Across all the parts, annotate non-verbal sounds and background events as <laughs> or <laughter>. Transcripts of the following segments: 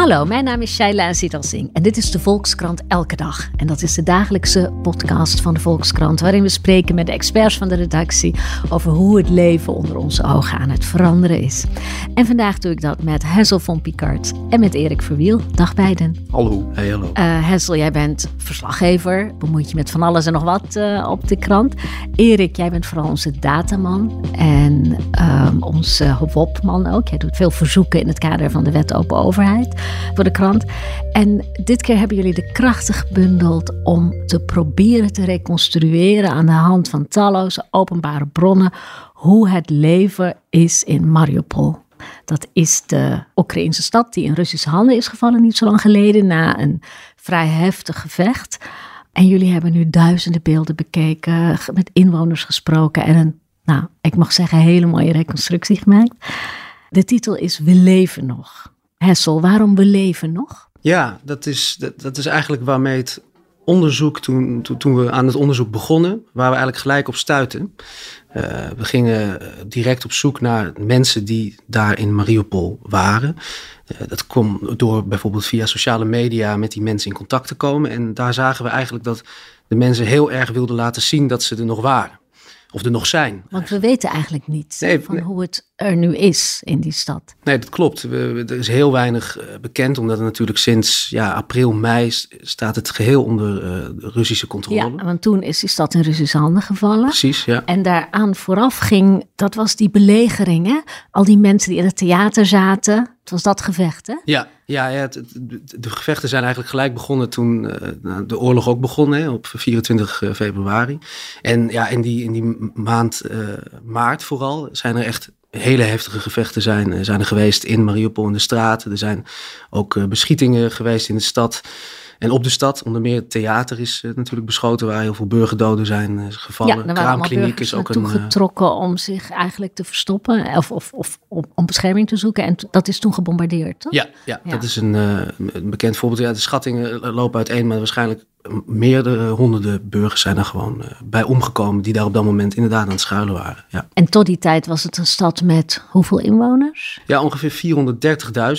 Hallo, mijn naam is Shaila Singh en dit is de Volkskrant Elke Dag. En dat is de dagelijkse podcast van de Volkskrant, waarin we spreken met de experts van de redactie over hoe het leven onder onze ogen aan het veranderen is. En vandaag doe ik dat met Hessel van Picard en met Erik Verwiel. Dag beiden. Hallo. Hey, hallo. Uh, Hessel, jij bent verslaggever, bemoeit je met van alles en nog wat uh, op de krant. Erik, jij bent vooral onze dataman en um, onze WOP-man ook. Jij doet veel verzoeken in het kader van de wet open overheid voor de krant. En dit keer hebben jullie de krachten gebundeld om te proberen te reconstrueren aan de hand van talloze openbare bronnen hoe het leven is in Mariupol. Dat is de Oekraïnse stad die in Russische handen is gevallen niet zo lang geleden na een vrij heftig gevecht. En jullie hebben nu duizenden beelden bekeken, met inwoners gesproken en een, nou, ik mag zeggen, hele mooie reconstructie gemaakt. De titel is We leven nog. Hessel, waarom we leven nog? Ja, dat is, dat, dat is eigenlijk waarmee het onderzoek, toen, toen, toen, we aan het onderzoek begonnen, waar we eigenlijk gelijk op stuiten. Uh, we gingen direct op zoek naar mensen die daar in Mariupol waren. Uh, dat kwam door bijvoorbeeld via sociale media met die mensen in contact te komen. En daar zagen we eigenlijk dat de mensen heel erg wilden laten zien dat ze er nog waren of er nog zijn. Want we weten eigenlijk niet van hoe het er nu is in die stad. Nee, dat klopt. We, er is heel weinig uh, bekend, omdat er natuurlijk sinds ja, april, mei staat het geheel onder uh, Russische controle. Ja, want toen is die stad in Russische handen gevallen. Precies, ja. En daaraan vooraf ging, dat was die belegering, hè? Al die mensen die in het theater zaten, het was dat gevecht, hè? Ja, ja, ja de gevechten zijn eigenlijk gelijk begonnen toen uh, de oorlog ook begon, hè, op 24 februari. En ja, in die, in die maand maart vooral zijn er echt hele heftige gevechten zijn, zijn er geweest in Mariupol in de straten. Er zijn ook uh, beschietingen geweest in de stad. En op de stad, onder meer het theater is uh, natuurlijk beschoten, waar heel veel burgerdoden zijn uh, gevallen. Ja, Kraamkliniek is ook een. getrokken om zich eigenlijk te verstoppen of, of, of om bescherming te zoeken. En dat is toen gebombardeerd, toch? Ja, ja, ja. dat is een, een bekend voorbeeld. Ja, de schattingen lopen uiteen, maar waarschijnlijk meerdere honderden burgers zijn er gewoon uh, bij omgekomen die daar op dat moment inderdaad aan het schuilen waren. Ja. En tot die tijd was het een stad met hoeveel inwoners? Ja, ongeveer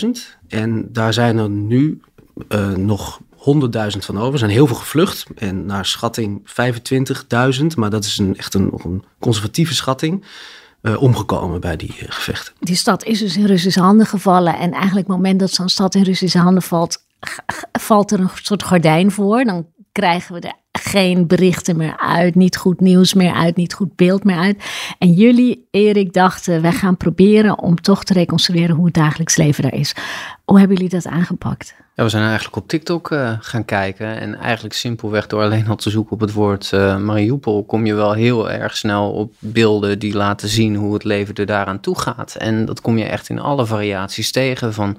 430.000. En daar zijn er nu uh, nog 100.000 van over. Er zijn heel veel gevlucht en naar schatting 25.000, maar dat is een, echt een, een conservatieve schatting. Uh, omgekomen bij die uh, gevechten. Die stad is dus in Russische handen gevallen. En eigenlijk het moment dat zo'n stad in Russische handen valt, valt er een soort gordijn voor. Dan krijgen we er geen berichten meer uit, niet goed nieuws meer uit, niet goed beeld meer uit. En jullie, Erik, dachten, wij gaan proberen om toch te reconstrueren hoe het dagelijks leven daar is. Hoe hebben jullie dat aangepakt? Ja, we zijn eigenlijk op TikTok uh, gaan kijken en eigenlijk simpelweg door alleen al te zoeken op het woord uh, Mariupol kom je wel heel erg snel op beelden die laten zien hoe het leven er daaraan toe gaat. En dat kom je echt in alle variaties tegen, van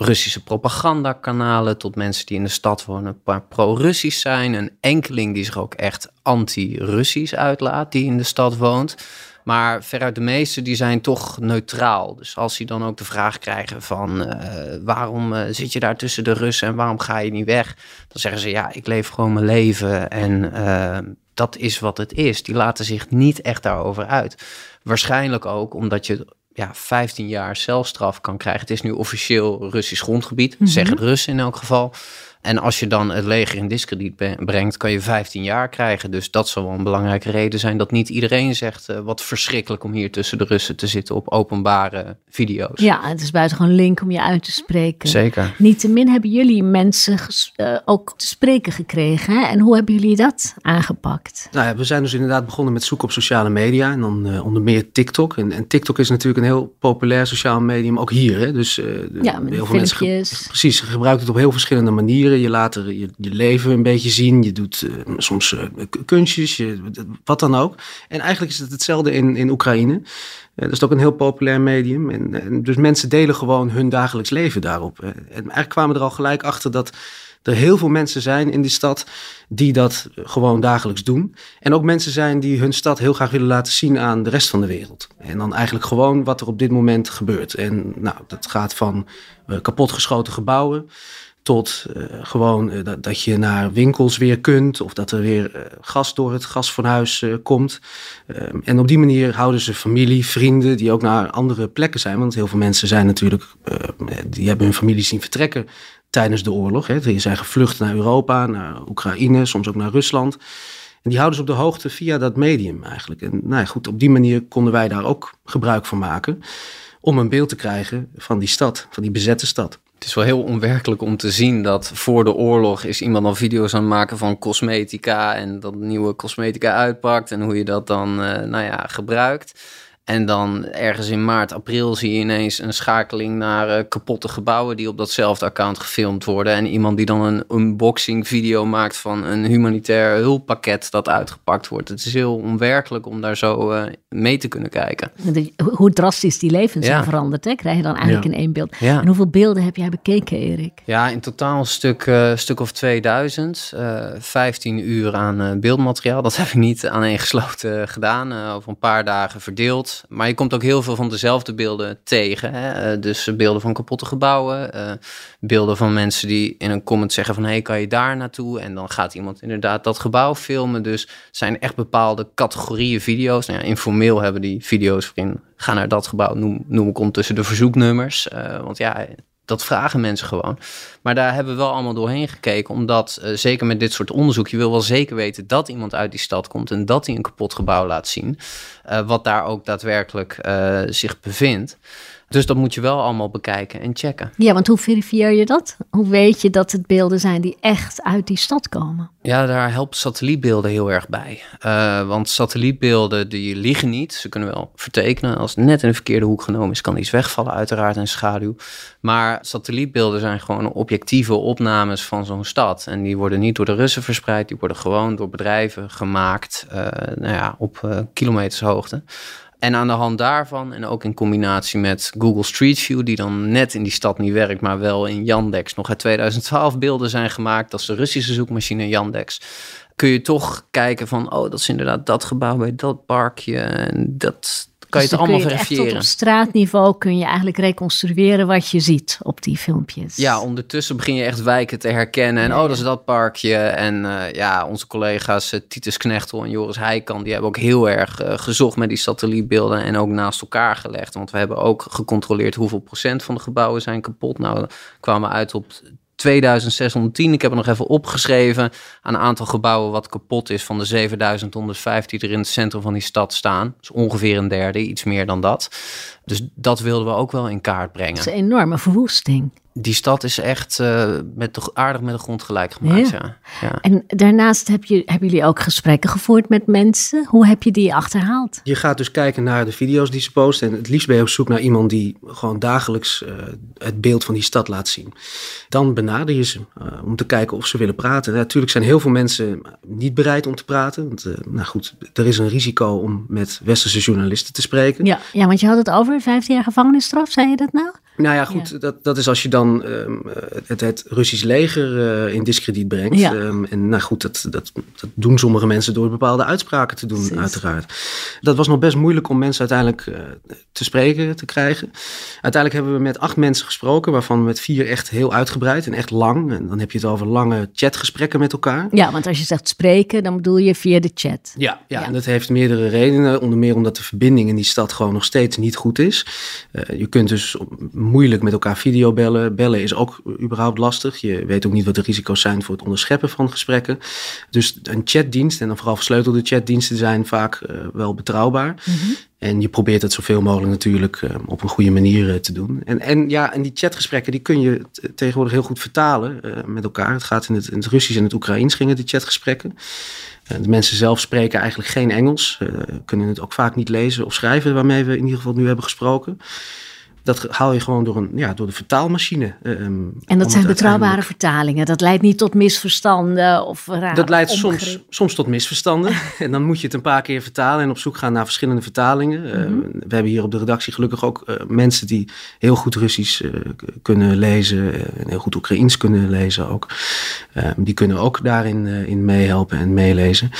Russische propagandakanalen tot mensen die in de stad wonen, maar pro-Russisch zijn. Een enkeling die zich ook echt anti-Russisch uitlaat, die in de stad woont. Maar veruit de meeste die zijn toch neutraal. Dus als die dan ook de vraag krijgen van uh, waarom uh, zit je daar tussen de Russen en waarom ga je niet weg? Dan zeggen ze ja, ik leef gewoon mijn leven en uh, dat is wat het is. Die laten zich niet echt daarover uit. Waarschijnlijk ook omdat je ja, 15 jaar celstraf kan krijgen. Het is nu officieel Russisch grondgebied, mm -hmm. zeggen de Russen in elk geval. En als je dan het leger in discrediet brengt, kan je 15 jaar krijgen. Dus dat zal wel een belangrijke reden zijn dat niet iedereen zegt uh, wat verschrikkelijk om hier tussen de Russen te zitten op openbare video's. Ja, het is buitengewoon link om je uit te spreken. Zeker. Niettemin hebben jullie mensen uh, ook te spreken gekregen. Hè? En hoe hebben jullie dat aangepakt? Nou ja, we zijn dus inderdaad begonnen met zoeken op sociale media en dan uh, onder meer TikTok. En, en, TikTok is natuurlijk een heel populair sociaal medium, ook hier. Hè? Dus ja, met heel veel mensen ge precies, gebruiken het op heel verschillende manieren je laat er je, leven een beetje zien. Je doet uh, soms uh, kunstjes, je, wat dan ook. En eigenlijk is het hetzelfde in, in Oekraïne. Uh, dat is ook een heel populair medium. En, en, dus mensen delen gewoon hun dagelijks leven daarop. en eigenlijk kwamen we er al gelijk achter dat er heel veel mensen zijn in die stad die dat gewoon dagelijks doen. En ook mensen zijn die hun stad heel graag willen laten zien aan de rest van de wereld. En dan eigenlijk gewoon wat er op dit moment gebeurt. En nou, dat gaat van kapotgeschoten gebouwen tot gewoon dat, dat je naar winkels weer kunt of dat er weer gas door het gasfornuis komt. Ehm, en op die manier houden ze familie, vrienden die ook naar andere plekken zijn. Want heel veel mensen zijn natuurlijk, die hebben hun familie zien vertrekken tijdens de oorlog. Hè. Die zijn gevlucht naar Europa, naar Oekraïne, soms ook naar Rusland. En die houden ze op de hoogte via dat medium eigenlijk. En nou ja, goed, op die manier konden wij daar ook gebruik van maken. Om een beeld te krijgen van die stad, van die bezette stad. Het is wel heel onwerkelijk om te zien dat voor de oorlog is iemand al video's aan het maken van cosmetica en dat nieuwe cosmetica uitpakt en hoe je dat dan uh, nou ja, gebruikt. En dan ergens in maart, april zie je ineens een schakeling naar uh, kapotte gebouwen die op datzelfde account gefilmd worden. En iemand die dan een unboxing video maakt van een humanitair hulppakket dat uitgepakt wordt. Het is heel onwerkelijk om daar zo uh, mee te kunnen kijken. Hoe drastisch die levens zijn veranderd, hè? krijg je dan eigenlijk in één beeld. En hoeveel beelden heb jij bekeken, Erik? Ja, in totaal een stuk, uh, stuk of 2000. 15 uur aan beeldmateriaal. Dat heb ik niet aaneengesloten gedaan. over een paar dagen verdeeld. Maar je komt ook heel veel van dezelfde beelden tegen. Hè? Eh, dus beelden van kapotte gebouwen. Uh, beelden van mensen die in een comment zeggen van... hé, hey, kan je daar naartoe? En dan gaat iemand inderdaad dat gebouw filmen. Dus het zijn echt bepaalde categorieën video's. Nou ja, informeel hebben die video's waarin... ga naar dat gebouw, noem, noem ik ondertussen de verzoeknummers. Want ja, dat vragen mensen gewoon. Maar daar hebben we wel allemaal doorheen gekeken, omdat uh, zeker met dit soort onderzoek, je wil wel zeker weten dat iemand uit die stad komt en dat hij een kapot gebouw laat zien, uh, wat daar ook daadwerkelijk uh, zich bevindt. Dus dat moet je wel allemaal bekijken en checken. Ja, want hoe verifieer je dat? Hoe weet je dat het beelden zijn die echt uit die stad komen? Ja, daar helpt satellietbeelden heel erg bij. Uh, want satellietbeelden die liegen niet. Ze kunnen wel vertekenen. Als het net in de verkeerde hoek genomen is, kan iets wegvallen uiteraard in schaduw. Maar satellietbeelden zijn gewoon objectieve opnames van zo'n stad. En die worden niet door de Russen verspreid. Die worden gewoon door bedrijven gemaakt uh, nou ja, op uh, kilometers hoogte. En aan de hand daarvan, en ook in combinatie met Google Street View, die dan net in die stad niet werkt, maar wel in Yandex nog uit 2012 beelden zijn gemaakt. Dat de Russische zoekmachine Yandex. Kun je toch kijken van, oh, dat is inderdaad dat gebouw bij dat parkje. En dat, kan je dus het allemaal verifiëren. op straatniveau kun je eigenlijk reconstrueren wat je ziet op die filmpjes. Ja, ondertussen begin je echt wijken te herkennen. En oh, dat is dat parkje. En uh, ja, onze collega's uh, Titus Knechtel en Joris Heijkan... die hebben ook heel erg uh, gezocht met die satellietbeelden... en ook naast elkaar gelegd. Want we hebben ook gecontroleerd hoeveel procent van de gebouwen zijn kapot. Nou, kwamen we uit op 2610. Ik heb er nog even opgeschreven. Aan een aantal gebouwen wat kapot is van de 7105 die er in het centrum van die stad staan. Dus ongeveer een derde, iets meer dan dat. Dus dat wilden we ook wel in kaart brengen. Dat is een enorme verwoesting die stad is echt uh, met de, aardig met de grond gelijk gemaakt. Ja. ja. En daarnaast heb je, hebben jullie ook gesprekken gevoerd met mensen. Hoe heb je die achterhaald? Je gaat dus kijken naar de video's die ze posten. En het liefst ben je op zoek naar iemand die gewoon dagelijks uh, het beeld van die stad laat zien. Dan benader je ze uh, om te kijken of ze willen praten. En natuurlijk zijn heel veel mensen niet bereid om te praten. Want nou goed, er is een risico om met westerse journalisten te spreken. Ja, ja want je had het over 15 jaar gevangenisstraf, zei je dat nou? Nou ja, goed, Dat, dat is als je dan uh, het, het Russisch leger uh, in discrediet brengt. Ja. Um, en nou goed, dat, dat, dat, doen sommige mensen door bepaalde uitspraken te doen, Precies. uiteraard. Dat was nog best moeilijk om mensen uiteindelijk uh, te spreken te krijgen. Uiteindelijk hebben we met acht mensen gesproken, waarvan met vier echt heel uitgebreid en echt lang. En dan heb je het over lange chatgesprekken met elkaar. Ja, want als je zegt spreken, dan bedoel je via de chat. Ja, ja, ja. en dat heeft meerdere redenen. Onder meer omdat de verbinding in die stad gewoon nog steeds niet goed is. je kunt dus moeilijk met elkaar videobellen. Bellen is ook überhaupt lastig. Je weet ook niet wat de risico's zijn voor het onderscheppen van gesprekken. Dus een chatdienst, en dan vooral versleutelde chatdiensten, zijn vaak uh, wel betrouwbaar. Mm -hmm. En je probeert het zoveel mogelijk natuurlijk uh, op een goede manier uh, te doen. En, en ja, en die chatgesprekken die kun je tegenwoordig heel goed vertalen met elkaar. Het gaat in het, in het Russisch en het Oekraïens gingen die chatgesprekken. de mensen zelf spreken eigenlijk geen Engels, kunnen het ook vaak niet lezen of schrijven waarmee we in ieder geval nu hebben gesproken dat haal je gewoon door, een, ja, door de vertaalmachine. Um, en dat zijn betrouwbare vertalingen. Dat leidt niet tot misverstanden of raar Dat leidt soms, soms tot misverstanden. <laughs> en dan moet je het een paar keer vertalen en op zoek gaan naar verschillende vertalingen. Mm -hmm. uh, we hebben hier op de redactie gelukkig ook uh, mensen die heel goed Russisch uh, kunnen lezen. en heel goed Oekraïens kunnen lezen ook. Ehm, die kunnen ook daarin in meehelpen en meelezen.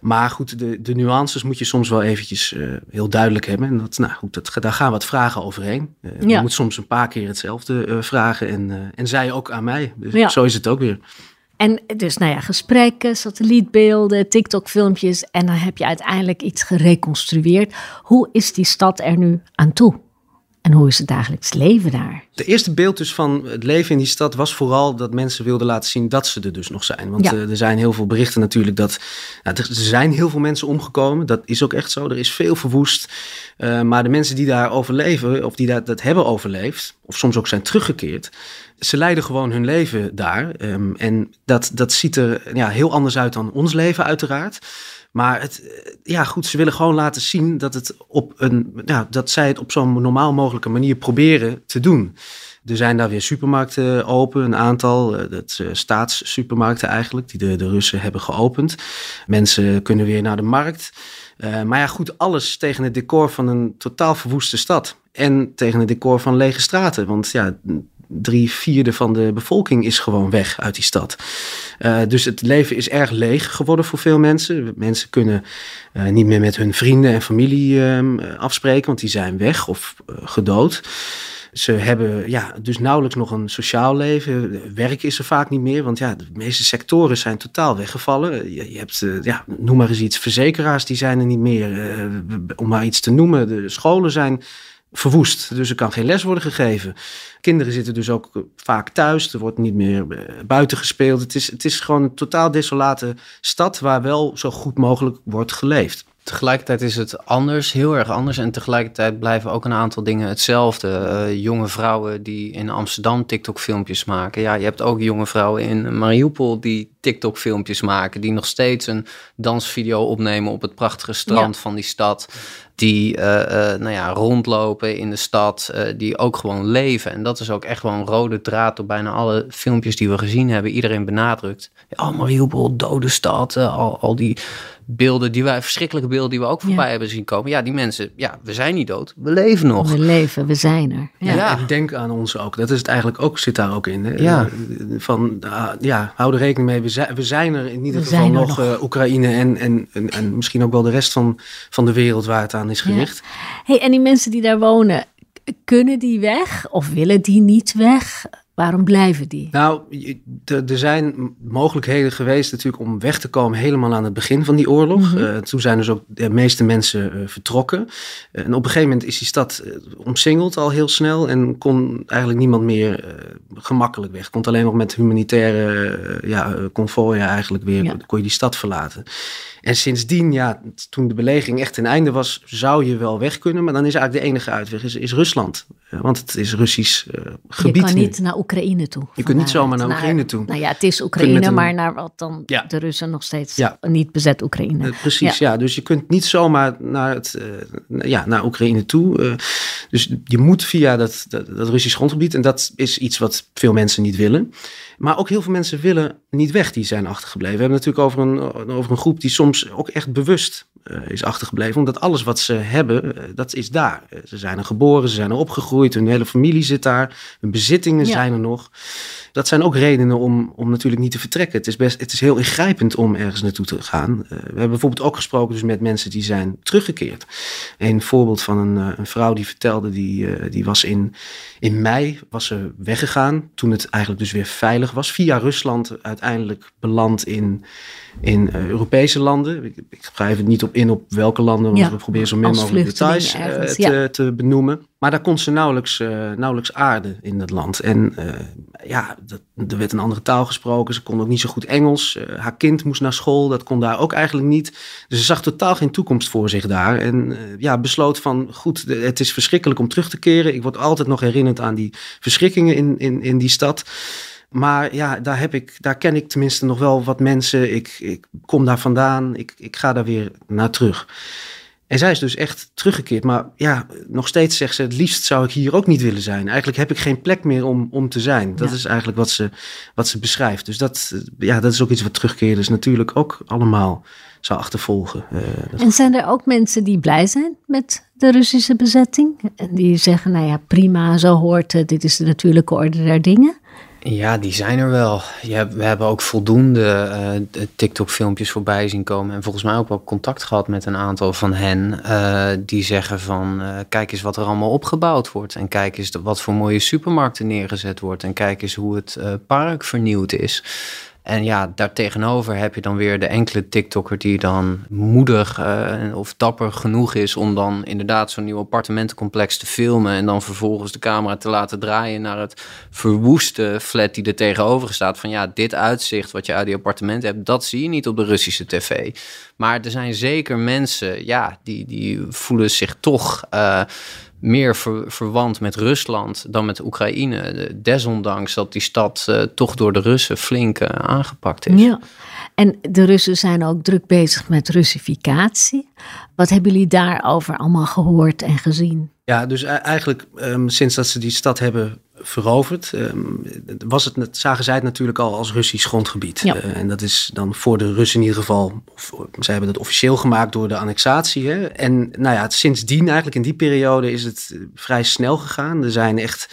Maar goed, de, de nuances moet je soms wel eventjes uh, heel duidelijk hebben. En dat, nou goed, dat, daar gaan wat vragen overheen. Uh, ja. Je moet soms een paar keer hetzelfde uh, vragen. En, en zij ook aan mij. Dus ja. zo is het ook weer. En dus, nou ja, gesprekken, satellietbeelden, TikTok-filmpjes. En dan heb je uiteindelijk iets gereconstrueerd. Hoe is die stad er nu aan toe? En hoe is het dagelijks leven daar? De eerste beeld dus van het leven in die stad was vooral dat mensen wilden laten zien dat ze er dus nog zijn. Want ja. uh, er zijn heel veel berichten natuurlijk dat nou, er zijn heel veel mensen omgekomen. Dat is ook echt zo. Er is veel verwoest. Uh, maar de mensen die daar overleven, of die dat, dat hebben overleefd, of soms ook zijn teruggekeerd, ze leiden gewoon hun leven daar. Um, en dat, dat ziet er ja, heel anders uit dan ons leven uiteraard. Maar het, ja, goed, ze willen gewoon laten zien dat, het op een, ja, dat zij het op zo'n normaal mogelijke manier proberen te doen. Er zijn daar weer supermarkten open, een aantal, dat uh, staatssupermarkten eigenlijk, die de, Russen hebben geopend. Mensen kunnen weer naar de markt. Maar ja, goed, alles tegen het decor van een totaal verwoeste stad. En tegen het decor van lege straten. Want ja, drie vierde van de bevolking is gewoon weg uit die stad. Uh, dus het leven is erg leeg geworden voor veel mensen. Mensen kunnen uh, niet meer met hun vrienden en familie uh, afspreken, want die zijn weg of uh, gedood. Ze hebben ja, dus nauwelijks nog een sociaal leven. Werk is er vaak niet meer, want ja, de meeste sectoren zijn totaal weggevallen. Je, je hebt, ja, noem maar eens iets, verzekeraars die zijn er niet meer. om maar iets te noemen, de scholen zijn verwoest. Dus er kan geen les worden gegeven. Kinderen zitten dus ook vaak thuis. Er wordt niet meer eh, buiten gespeeld. Het is, het is gewoon een totaal desolate stad waar wel zo goed mogelijk wordt geleefd. Tegelijkertijd is het anders, heel erg anders. En tegelijkertijd blijven ook een aantal dingen hetzelfde. Uh, jonge vrouwen die in Amsterdam TikTok-filmpjes maken. Ja, je hebt ook jonge vrouwen in Mariupol die TikTok-filmpjes maken. Die nog steeds een dansvideo opnemen op het prachtige strand ja. van die stad. Die uh, uh, nou ja, rondlopen in de stad. die ook gewoon leven. En dat is ook echt wel een rode draad door bijna alle filmpjes die we gezien hebben. Iedereen benadrukt. Ja, Mariupol, dode stad. al, al die beelden die wij, verschrikkelijke beelden die we ook voorbij ja. hebben zien komen. Ja, die mensen, ja, we zijn niet dood, we leven nog. We leven, we zijn er. Ja, ja. En denk aan ons ook. Dat is het eigenlijk ook, zit daar ook in. Hè? Ja. Van, uh, ja, hou er rekening mee, we zijn, we zijn er in ieder we geval nog, nog. Uh, Oekraïne en, en, en, en, misschien ook wel de rest van, van de wereld waar het aan is gericht. Ja. Hey, en die mensen die daar wonen, kunnen die weg of willen die niet weg? Waarom blijven die? Nou, er zijn mogelijkheden geweest natuurlijk om weg te komen helemaal aan het begin van die oorlog. Mm -hmm. uh, toen zijn dus ook de meeste mensen uh, vertrokken. Uh, en op een gegeven moment is die stad omsingeld al heel snel en kon eigenlijk niemand meer gemakkelijk weg. Kon alleen nog met humanitaire ja, konvooien eigenlijk weer, ja. kon je die stad verlaten. En sindsdien, ja, toen de belegering echt ten einde was, zou je wel weg kunnen. Maar dan is eigenlijk de enige uitweg is, is Rusland. Want het is Russisch uh, gebied. Je kan nu. niet naar Oekraïne toe. Je kunt niet zomaar naar, naar Oekraïne toe. Nou ja, het is Oekraïne, een, maar naar wat dan ja. de Russen nog steeds ja. niet bezet Oekraïne. Uh, precies, ja. ja. Dus je kunt niet zomaar naar, het, uh, ja, naar Oekraïne toe. dus je moet via dat, dat, dat Russisch grondgebied. En dat is iets wat veel mensen niet willen. Maar ook heel veel mensen willen niet weg, die zijn achtergebleven. We hebben het natuurlijk over een, over een groep die soms ook echt bewust uh, is achtergebleven. Omdat alles wat ze hebben, uh, dat is daar. Uh, ze zijn er geboren, ze zijn er opgegroeid, hun hele familie zit daar, hun bezittingen ja. zijn er nog. Dat zijn ook redenen om, om natuurlijk niet te vertrekken. Het is, best, het is heel ingrijpend om ergens naartoe te gaan. we hebben bijvoorbeeld ook gesproken dus met mensen die zijn teruggekeerd. Een voorbeeld van een, een vrouw die vertelde, die, die was in, in mei was ze weggegaan. Toen het eigenlijk dus weer veilig was. Via Rusland uiteindelijk beland in, in Europese landen. Ik, ik ga even niet op in op welke landen, want ja, we proberen zo min mogelijk details te, te, benoemen. Maar daar kon ze nauwelijks, uh, nauwelijks aarden in het land. En ja, dat, er werd een andere taal gesproken. Ze kon ook niet zo goed Engels. haar kind moest naar school, dat kon daar ook eigenlijk niet. Dus ze zag totaal geen toekomst voor zich daar. En ja, besloot van, goed, het is verschrikkelijk om terug te keren. Ik word altijd nog herinnerd aan die verschrikkingen in, in, in die stad. Maar ja, daar, heb ik, daar ken ik tenminste nog wel wat mensen. Ik, ik kom daar vandaan. Ik, ik ga daar weer naar terug. En zij is dus echt teruggekeerd. Maar ja, nog steeds zegt ze: het liefst zou ik hier ook niet willen zijn. Eigenlijk heb ik geen plek meer om, om te zijn. Dat ja. is eigenlijk wat ze, wat ze beschrijft. Dus dat, ja, dat is ook iets wat terugkeerders natuurlijk ook allemaal zou achtervolgen. Uh, en zijn er ook mensen die blij zijn met de Russische bezetting? En die zeggen: nou ja, prima, zo hoort het. Dit is de natuurlijke orde der dingen. Ja, die zijn er wel. We hebben ook voldoende uh, TikTok-filmpjes voorbij zien komen. En volgens mij ook wel contact gehad met een aantal van hen. Uh, die zeggen van, uh, kijk eens wat er allemaal opgebouwd wordt. En kijk eens wat voor mooie supermarkten neergezet wordt. En kijk eens hoe het park vernieuwd is. En ja, daartegenover heb je dan weer de enkele TikToker die dan moedig uh, of dapper genoeg is om dan inderdaad zo'n nieuw appartementencomplex te filmen en dan vervolgens de camera te laten draaien naar het verwoeste flat die er tegenover staat. Van ja, dit uitzicht wat je uit die appartementen hebt, dat zie je niet op de Russische tv. Maar er zijn zeker mensen, ja, die, die voelen zich toch. Uh, meer verwant met Rusland dan met Oekraïne. Desondanks dat die stad uh, toch door de Russen flink uh, aangepakt is. Ja, en de Russen zijn ook druk bezig met Russificatie. Wat hebben jullie daarover allemaal gehoord en gezien? Ja, dus eigenlijk um, sinds dat ze die stad hebben veroverd, um, was het, zagen zij het natuurlijk al als Russisch grondgebied. Ja. Uh, en dat is dan voor de Russen in ieder geval, of, zij hebben dat officieel gemaakt door de annexatie. Hè? En nou ja, sindsdien eigenlijk in die periode is het vrij snel gegaan. Er zijn echt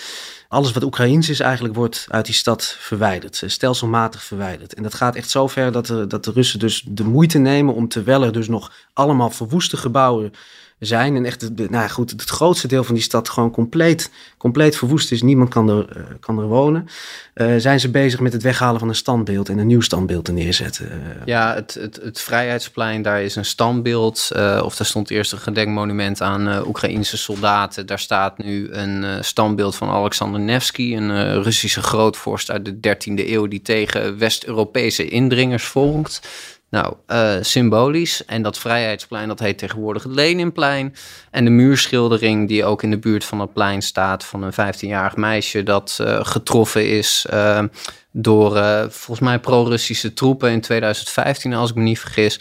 alles wat Oekraïens is eigenlijk wordt uit die stad verwijderd, stelselmatig verwijderd. En dat gaat echt zo ver dat de, dat de Russen dus de moeite nemen om terwijl er dus nog allemaal verwoeste gebouwen zijn. En echt, nou goed, het grootste deel van die stad gewoon compleet, compleet verwoest is. Niemand kan er, uh, kan er wonen. Uh, zijn ze bezig met het weghalen van een standbeeld en een nieuw standbeeld te neerzetten. Ja, het, het, het Vrijheidsplein, daar is een standbeeld. Of daar stond eerst een gedenkmonument aan Oekraïnse soldaten. Daar staat nu een standbeeld van Alexander Nevsky, een Russische grootvorst uit de 13e eeuw die tegen West-Europese indringers volgt. Nou, uh, symbolisch. En dat Vrijheidsplein, dat heet tegenwoordig het Leninplein. En de muurschildering die ook in de buurt van het plein staat... van een 15-jarig meisje dat uh, getroffen is... Uh, door volgens mij pro-Russische troepen in 2015, als ik me niet vergis,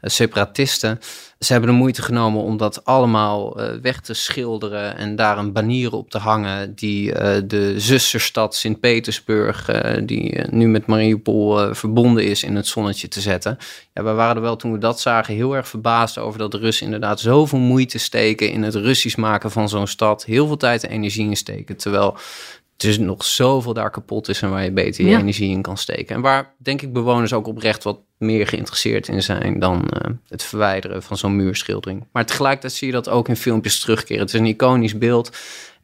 separatisten. Ze hebben de moeite genomen om dat allemaal uh, weg te schilderen en daar een banier op te hangen die uh, de zusterstad Sint-Petersburg, die nu met Mariupol verbonden is, in het zonnetje te zetten. Ja, we waren er wel toen we dat zagen heel erg verbaasd over dat de Russen inderdaad zoveel moeite steken in het Russisch maken van zo'n stad, heel veel tijd en energie in steken, terwijl er nog zoveel daar kapot is en waar je beter je ja. energie in kan steken. En waar denk ik bewoners ook oprecht wat meer geïnteresseerd in zijn dan uh, het verwijderen van zo'n muurschildering. Maar tegelijkertijd zie je dat ook in filmpjes terugkeren. Het is een iconisch beeld.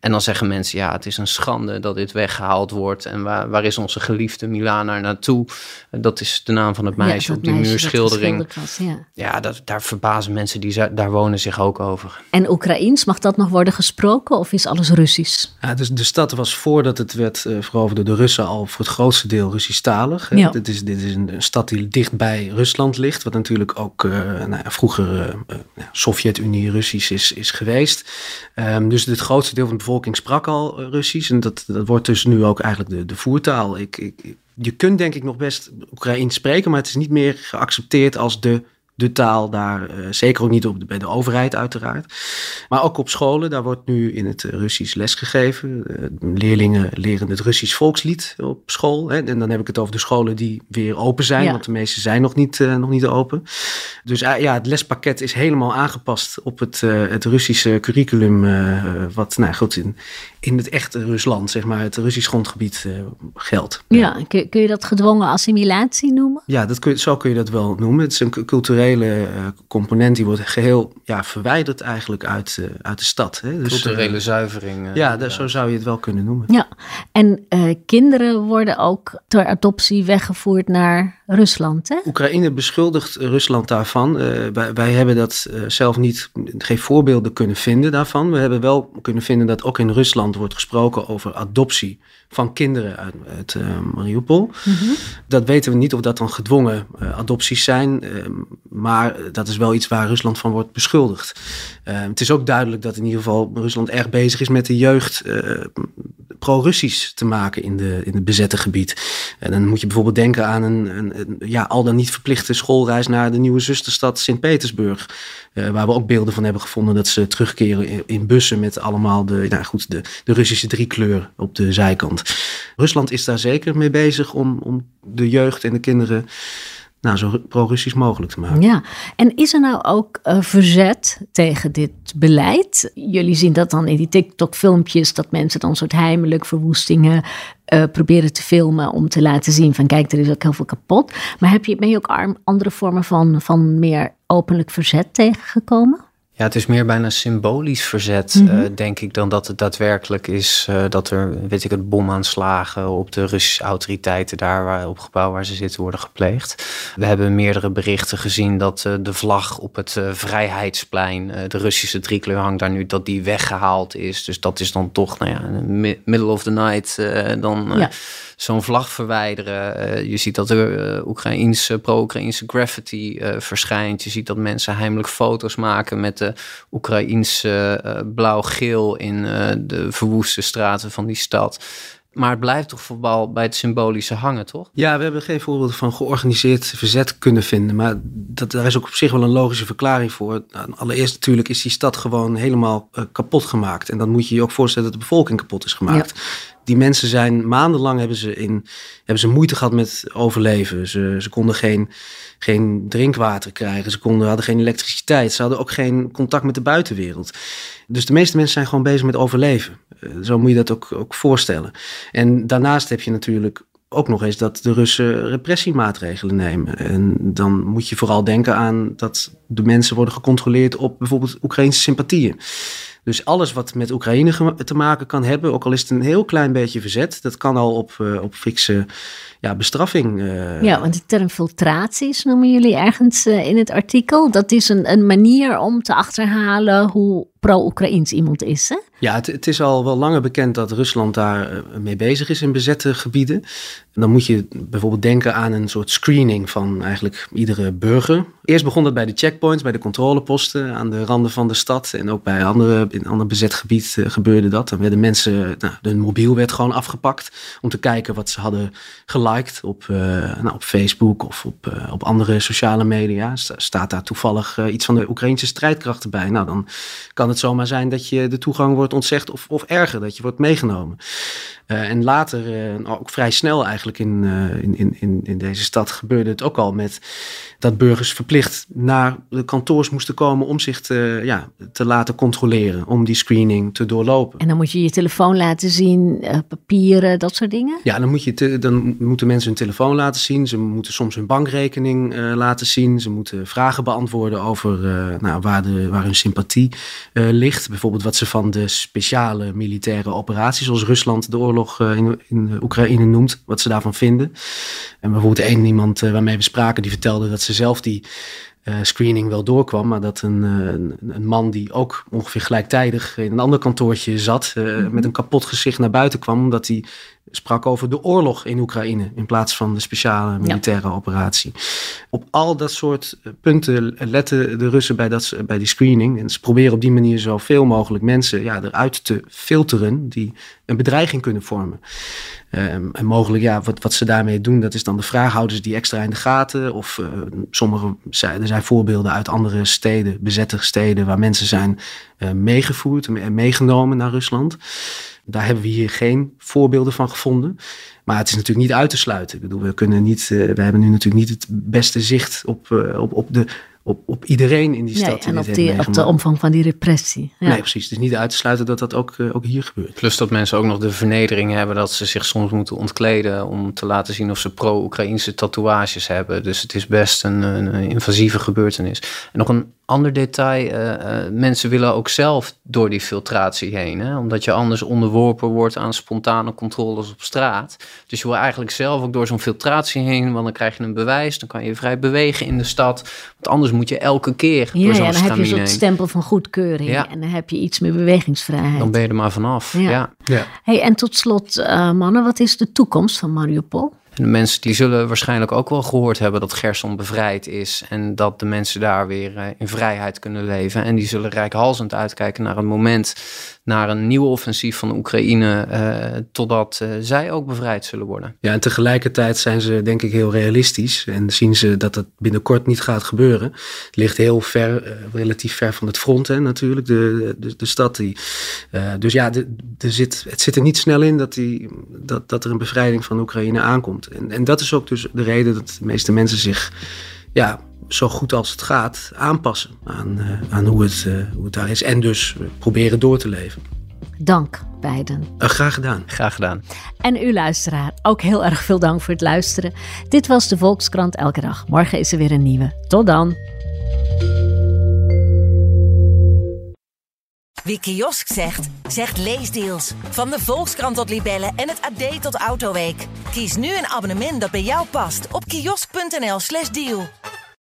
En dan zeggen mensen, ja, het is een schande dat dit weggehaald wordt. En waar, waar is onze geliefde Milana naartoe? Dat is de naam van het meisje ja, op die muurschildering. Was, ja, ja dat, daar verbazen mensen die daar wonen zich ook over. En Oekraïens, mag dat nog worden gesproken of is alles Russisch? Ja, dus de stad was voordat het werd uh, veroverd door de Russen al voor het grootste deel Russisch-talig. Ja. Dit, is, dit is een, stad die dicht bij Rusland ligt, wat natuurlijk ook uh, nou ja, vroeger uh, Sovjet-Unie Russisch is, is geweest. Um, dus het grootste deel van de bevolking sprak al eh, Russisch. En dat, dat wordt dus nu ook eigenlijk de, de voertaal. Ik, ik, je kunt denk ik nog best Oekraïens spreken, maar het is niet meer geaccepteerd als de de taal daar, uh, zeker ook niet op de, bij de overheid uiteraard. Maar ook op scholen, daar wordt nu in het Russisch lesgegeven. Uh, leerlingen leren het Russisch volkslied op school. Hè. En dan heb ik het over de scholen die weer open zijn, ja. want de meeste zijn nog niet, nog niet open. Dus ja, het lespakket is helemaal aangepast op het, het Russische curriculum, wat nou goed in, in het echte Rusland, zeg maar, het Russisch grondgebied geldt. Ja, kun, kun je dat gedwongen assimilatie noemen? Ja, dat kun, zo kun je dat wel noemen. Het is een culturele uh, component die wordt geheel ja, verwijderd eigenlijk uit, uh, uit de stad. Hè. Dus, culturele uh, zuivering. ja, dat, zo zou je het wel kunnen noemen. Ja, en kinderen worden ook door adoptie weggevoerd naar Rusland. Hè? Oekraïne beschuldigt Rusland daarvan. Wij, wij, hebben dat zelf niet, geen voorbeelden kunnen vinden daarvan. We hebben wel kunnen vinden dat ook in Rusland wordt gesproken over adoptie van kinderen uit, uit Mariupol. Mm -hmm. Dat weten we niet of dat dan gedwongen adopties zijn. Maar dat is wel iets waar Rusland van wordt beschuldigd. Het is ook duidelijk dat in ieder geval Rusland erg bezig is met de jeugd pro-Russisch te maken in, de, in het bezette gebied. En dan moet je bijvoorbeeld denken aan een, een ja, al dan niet verplichte schoolreis naar de nieuwe zusterstad Sint-Petersburg. Uh, waar we ook beelden van hebben gevonden dat ze terugkeren in, in bussen met allemaal de, nou goed, de, de Russische driekleur op de zijkant. Rusland is daar zeker mee bezig om, om de jeugd en de kinderen nou, zo pro-Russisch mogelijk te maken. Ja, en is er nou ook uh, verzet tegen dit beleid? Jullie zien dat dan in die TikTok-filmpjes, dat mensen dan soort heimelijk verwoestingen uh, proberen te filmen om te laten zien van kijk, er is ook heel veel kapot. Maar heb je, ben je ook andere vormen van, van meer openlijk verzet tegengekomen? Ja, het is meer bijna symbolisch verzet, mm denk ik, dan dat het daadwerkelijk is uh, dat er, weet ik het, bomaanslagen op de Russische autoriteiten daar waar, op het gebouw waar ze zitten worden gepleegd. We hebben meerdere berichten gezien dat uh, de vlag op het Vrijheidsplein, de Russische driekleur hangt daar nu, dat die weggehaald is. Dus dat is dan toch, nou ja, middle of the night, dan... Ja zo'n vlag verwijderen. Je ziet dat er Oekraïense, pro-Oekraïnse graffiti verschijnt. Je ziet dat mensen heimelijk foto's maken met de Oekraïense blauw-geel in de verwoeste straten van die stad. Maar het blijft toch vooral bij het symbolische hangen, toch? Ja, we hebben geen voorbeelden van georganiseerd verzet kunnen vinden. Maar dat, daar is ook op zich wel een logische verklaring voor. Nou, allereerst natuurlijk is die stad gewoon helemaal kapot gemaakt. En dan moet je je ook voorstellen dat de bevolking kapot is gemaakt. Ja die mensen zijn maandenlang hebben ze, in, hebben ze moeite gehad met overleven. Ze, ze konden geen, geen drinkwater krijgen. Ze konden, hadden geen elektriciteit. Ze hadden ook geen contact met de buitenwereld. Dus de meeste mensen zijn gewoon bezig met overleven. Eh, zo moet je dat ook, ook voorstellen. En daarnaast heb je natuurlijk ook nog eens dat de Russen repressiemaatregelen nemen. En dan moet je vooral denken aan dat de mensen worden gecontroleerd op bijvoorbeeld Oekraïnse sympathieën. Dus alles wat met Oekraïne te maken kan hebben, ook al is het een heel klein beetje verzet, dat kan al op, uh, op fikse ja, bestraffing. Uh... Ja, want de term filtraties noemen jullie ergens uh, in het artikel. Dat is een, een manier om te achterhalen hoe pro-Oekraïns iemand is. Hè? Ja, het, het, is al wel langer bekend dat Rusland daar eh, mee bezig is in bezette gebieden. En dan moet je bijvoorbeeld denken aan een soort screening van eigenlijk iedere burger. Eerst begon dat bij de checkpoints, bij de controleposten aan de randen van de stad. En ook bij andere, in ander bezet gebied gebeurde dat. Dan werden mensen, nou, hun mobiel werd gewoon afgepakt om te kijken wat ze hadden geliked op, uh, nou, op Facebook of op, op andere sociale media, staat daar toevallig iets van de Oekraïnse strijdkrachten bij. Nou, dan kan het zomaar zijn dat je de toegang wordt ontzegd of, of erger, dat je wordt meegenomen. En later, ook vrij snel eigenlijk in, in, in, in deze stad, gebeurde het ook al met dat burgers verplicht naar de kantoors moesten komen om zich te, ja, te laten controleren, om die screening te doorlopen. En dan moet je je telefoon laten zien, papieren, dat soort dingen? Ja, dan, moet je te, dan moet moeten mensen hun telefoon laten zien. Ze moeten soms hun bankrekening laten zien. Ze moeten vragen beantwoorden over nou, waar, de, waar hun sympathie ligt. Bijvoorbeeld wat ze van de speciale militaire operaties, zoals Rusland de oorlog in, in Oekraïne noemt, wat ze daarvan vinden. En bijvoorbeeld één iemand waarmee we spraken, die vertelde dat ze zelf die uh, screening wel doorkwam. Maar dat een, een, een, man die ook ongeveer gelijktijdig in een ander kantoortje zat, uh, met een kapot gezicht naar buiten kwam, omdat hij sprak over de oorlog in Oekraïne in plaats van de speciale militaire operatie. Op al dat soort eh, punten letten de Russen bij, dat, bij die screening. En ze proberen op die manier zoveel mogelijk mensen ja, eruit te filteren die een bedreiging kunnen vormen. Um, en mogelijk, ja, wat, wat ze daarmee doen, dat is dan de vraag: houden ze die extra in de gaten? Of uh, sommige, er zijn voorbeelden uit andere steden, bezette steden, waar mensen zijn uh, meegevoerd en meegenomen naar Rusland. Daar hebben we hier geen voorbeelden van gevonden. Maar het is natuurlijk niet uit te sluiten. Ik bedoel, we, kunnen niet, uh, we hebben nu natuurlijk niet het beste zicht op, uh, op, op de op, op iedereen in die stad. en op, die, op de omvang van die repressie. Ja. Nee, precies. Het is niet uit te sluiten dat dat ook, uh, ook hier gebeurt. Plus dat mensen ook nog de vernedering hebben dat ze zich soms moeten ontkleden om te laten zien of ze pro-Oekraïnse tatoeages hebben. Dus het is best een, een invasieve gebeurtenis. En nog een ander detail, uh, uh, mensen willen ook zelf door die filtratie heen. Hè? Omdat je anders onderworpen wordt aan spontane controles op straat. Dus je wil eigenlijk zelf ook door zo'n filtratie heen, want dan krijg je een bewijs. Dan kan je vrij bewegen in de stad. Want anders moet je elke keer ja, door zo'n ja, dan heb je zo'n stempel van goedkeuring. Ja. En dan heb je iets meer bewegingsvrijheid. Dan ben je er maar vanaf, ja. ja. Hey, en tot slot, uh, mannen, wat is de toekomst van Mariupol? En de mensen die zullen waarschijnlijk ook wel gehoord hebben dat Gerson bevrijd is. En dat de mensen daar weer in vrijheid kunnen leven. En die zullen rijkhalsend uitkijken naar het moment naar een nieuw offensief van Oekraïne, totdat zij ook bevrijd zullen worden. Ja, en tegelijkertijd zijn ze denk ik heel realistisch en zien ze dat het binnenkort niet gaat gebeuren. Het ligt heel ver, relatief ver van het front hè, natuurlijk, de, de, de stad. Die, dus ja, de zit, het zit er niet snel in dat, die, dat, dat er een bevrijding van Oekraïne aankomt. En, en dat is ook dus de reden dat de meeste mensen zich ja, zo goed als het gaat aanpassen aan, uh, aan hoe, het, uh, hoe het daar is. En dus proberen door te leven. Dank beiden. Uh, graag gedaan. Graag gedaan. En u luisteraar, ook heel erg veel dank voor het luisteren. Dit was de Volkskrant Elke Dag. Morgen is er weer een nieuwe. Tot dan. Wie kiosk zegt, zegt leesdeals. Van de Volkskrant tot Libellen en het AD tot Autoweek. Kies nu een abonnement dat bij jou past op kiosk.nl/slash deal.